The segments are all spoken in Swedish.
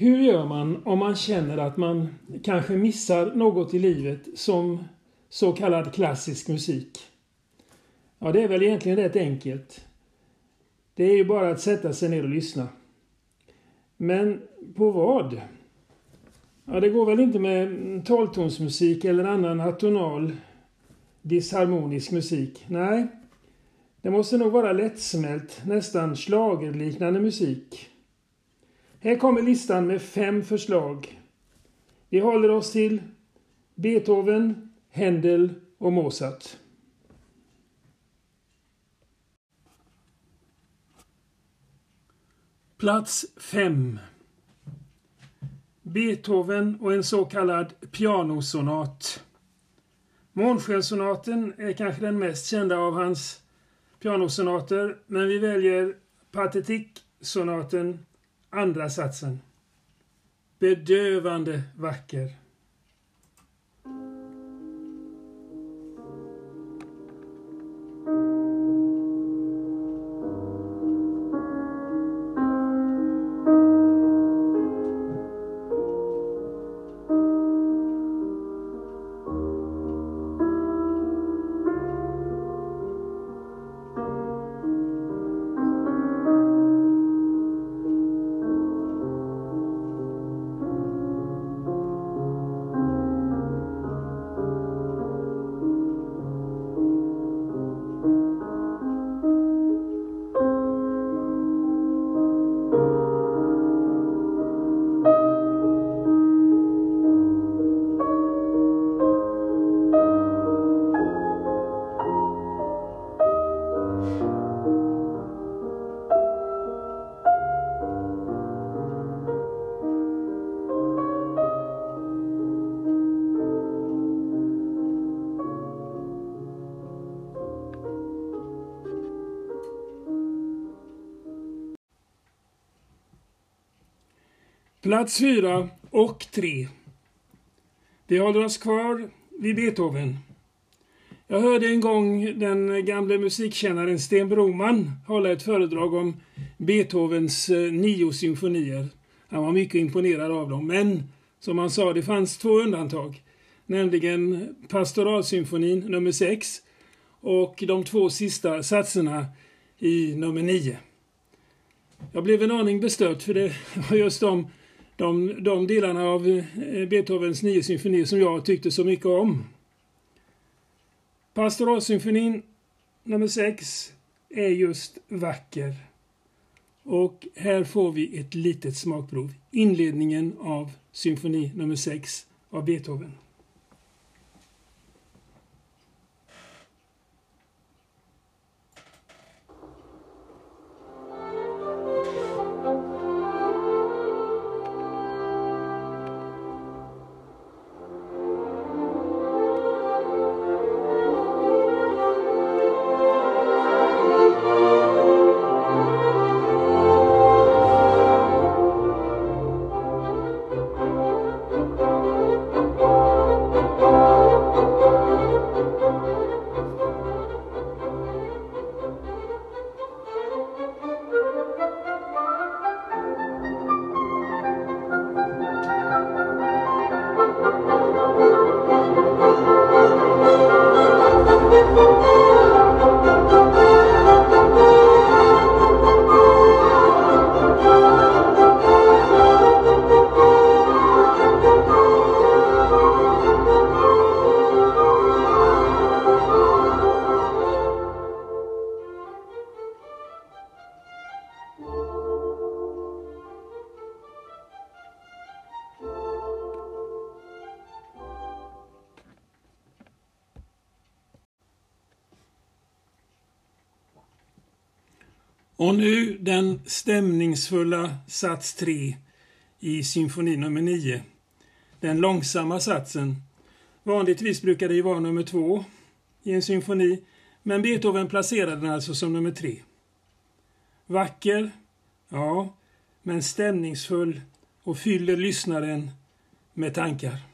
Hur gör man om man känner att man kanske missar något i livet som så kallad klassisk musik? Ja, det är väl egentligen rätt enkelt. Det är ju bara att sätta sig ner och lyssna. Men på vad? Ja, det går väl inte med tolvtonsmusik eller annan atonal disharmonisk musik. Nej, det måste nog vara lättsmält, nästan slagerliknande musik. Här kommer listan med fem förslag. Vi håller oss till Beethoven, Händel och Mozart. Plats 5 Beethoven och en så kallad pianosonat. Månskenssonaten är kanske den mest kända av hans pianosonater, men vi väljer Pathetique-sonaten, andra satsen. Bedövande vacker. Plats fyra och tre. Vi håller oss kvar vid Beethoven. Jag hörde en gång den gamle musikkännaren Sten Broman hålla ett föredrag om Beethovens eh, nio symfonier. Han var mycket imponerad av dem, men som han sa, det fanns två undantag. Nämligen Pastoralsymfonin nummer 6 och de två sista satserna i nummer 9. Jag blev en aning bestört för det var just de de, de delarna av eh, Beethovens nio symfonier som jag tyckte så mycket om. Pastoralsymfonin nummer 6 är just vacker. Och här får vi ett litet smakprov. Inledningen av symfoni nummer 6 av Beethoven. Och nu den stämningsfulla sats 3 i symfoni nummer 9. Den långsamma satsen. Vanligtvis brukar det ju vara nummer 2 i en symfoni, men Beethoven placerade den alltså som nummer 3. Vacker, ja, men stämningsfull och fyller lyssnaren med tankar.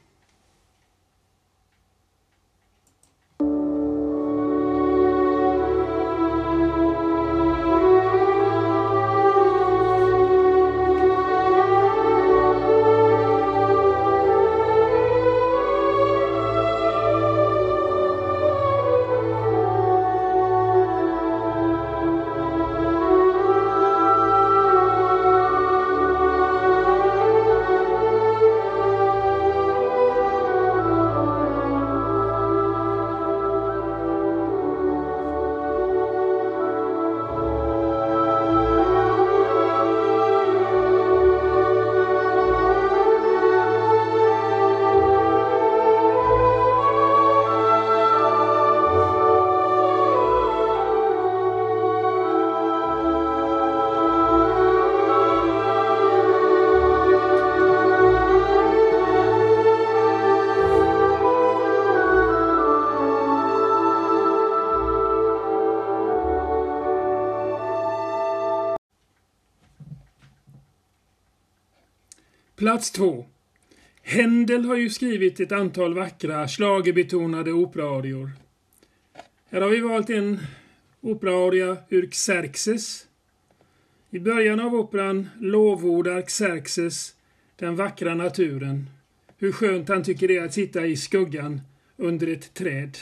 Plats två. Händel har ju skrivit ett antal vackra schlagerbetonade operaarior. Här har vi valt en operaaria ur Xerxes. I början av operan lovordar Xerxes den vackra naturen. Hur skönt han tycker det är att sitta i skuggan under ett träd.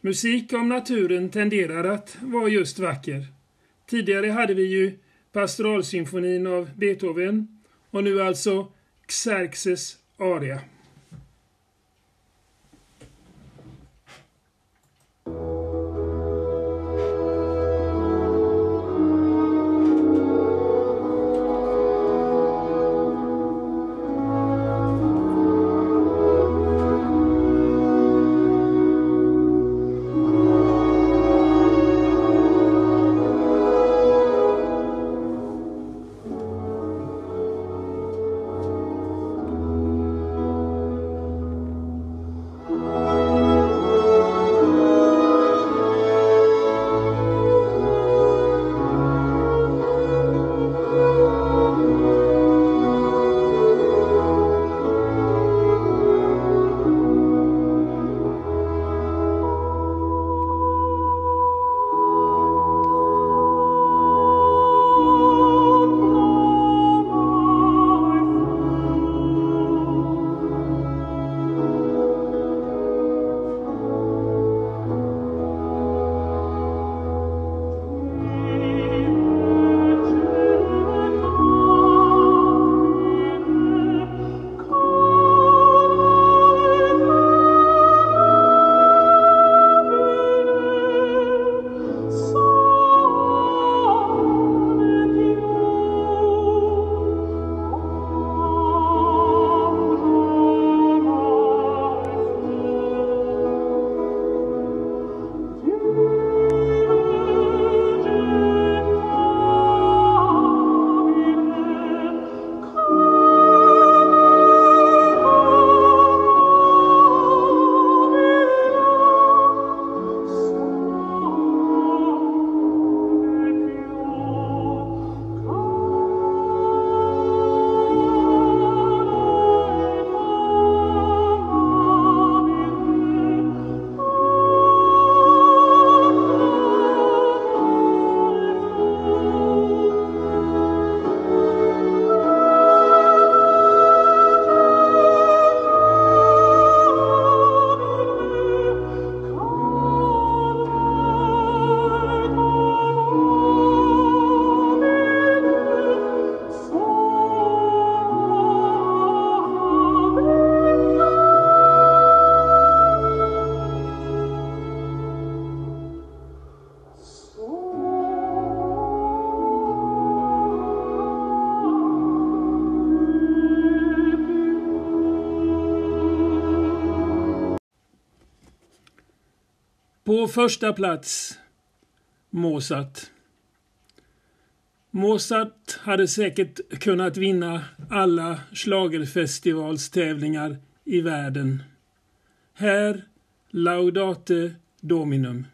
Musik om naturen tenderar att vara just vacker. Tidigare hade vi ju Pastoralsymfonin av Beethoven och nu alltså Xerxes aria. På första plats Mozart. Mozart hade säkert kunnat vinna alla schlagerfestivalstävlingar i världen. Här Laudate Dominum.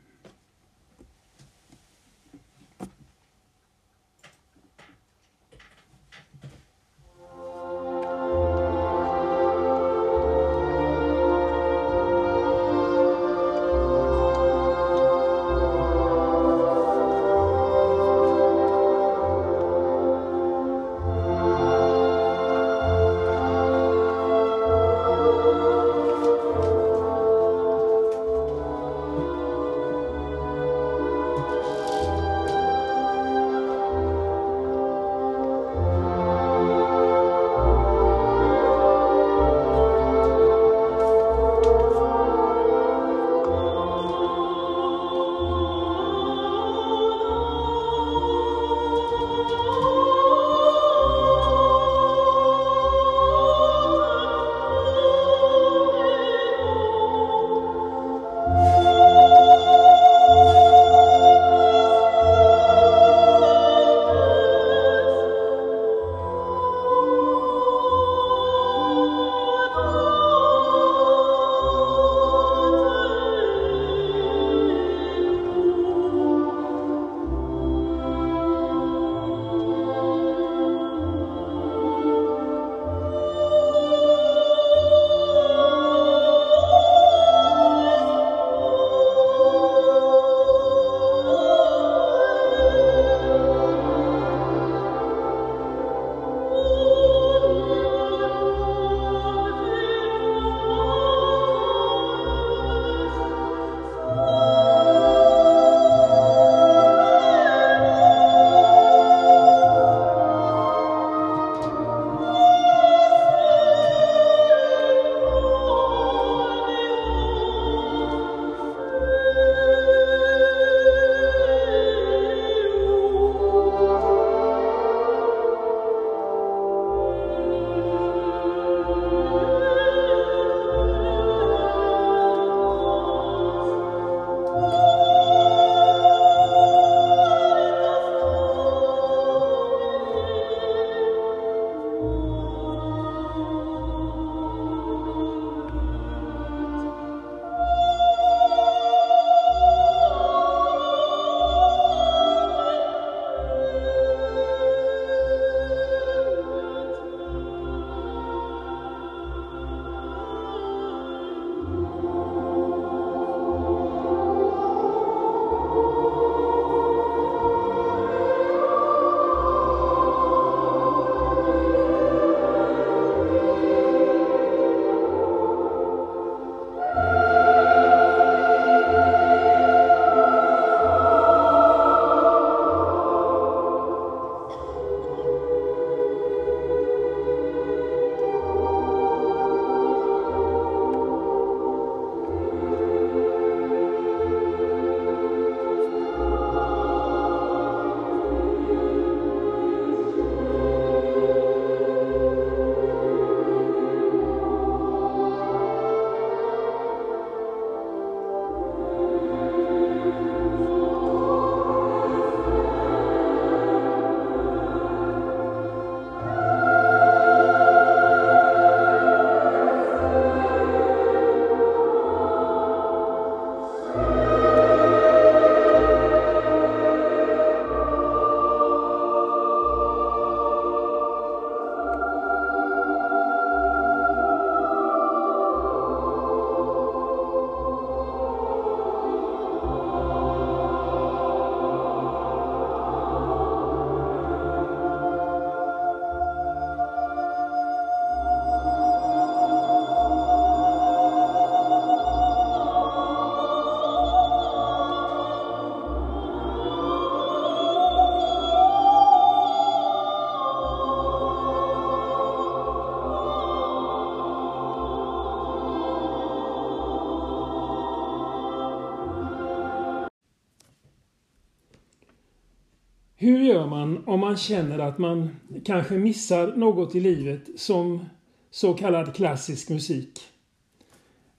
Hur gör man om man känner att man kanske missar något i livet som så kallad klassisk musik?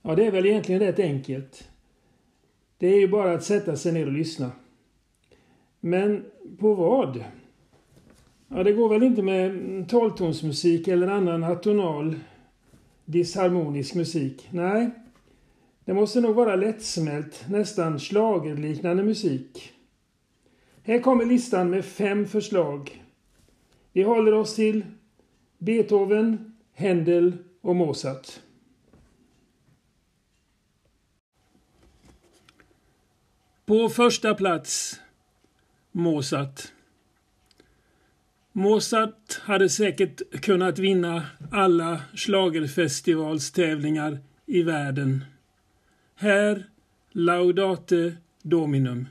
Ja, det är väl egentligen rätt enkelt. Det är ju bara att sätta sig ner och lyssna. Men på vad? Ja, det går väl inte med tolvtonsmusik eller annan atonal disharmonisk musik. Nej, det måste nog vara lättsmält, nästan slagerliknande musik. Här kommer listan med fem förslag. Vi håller oss till Beethoven, Händel och Mozart. På första plats Mozart. Mozart hade säkert kunnat vinna alla schlagerfestivalstävlingar i världen. Här Laudate Dominum.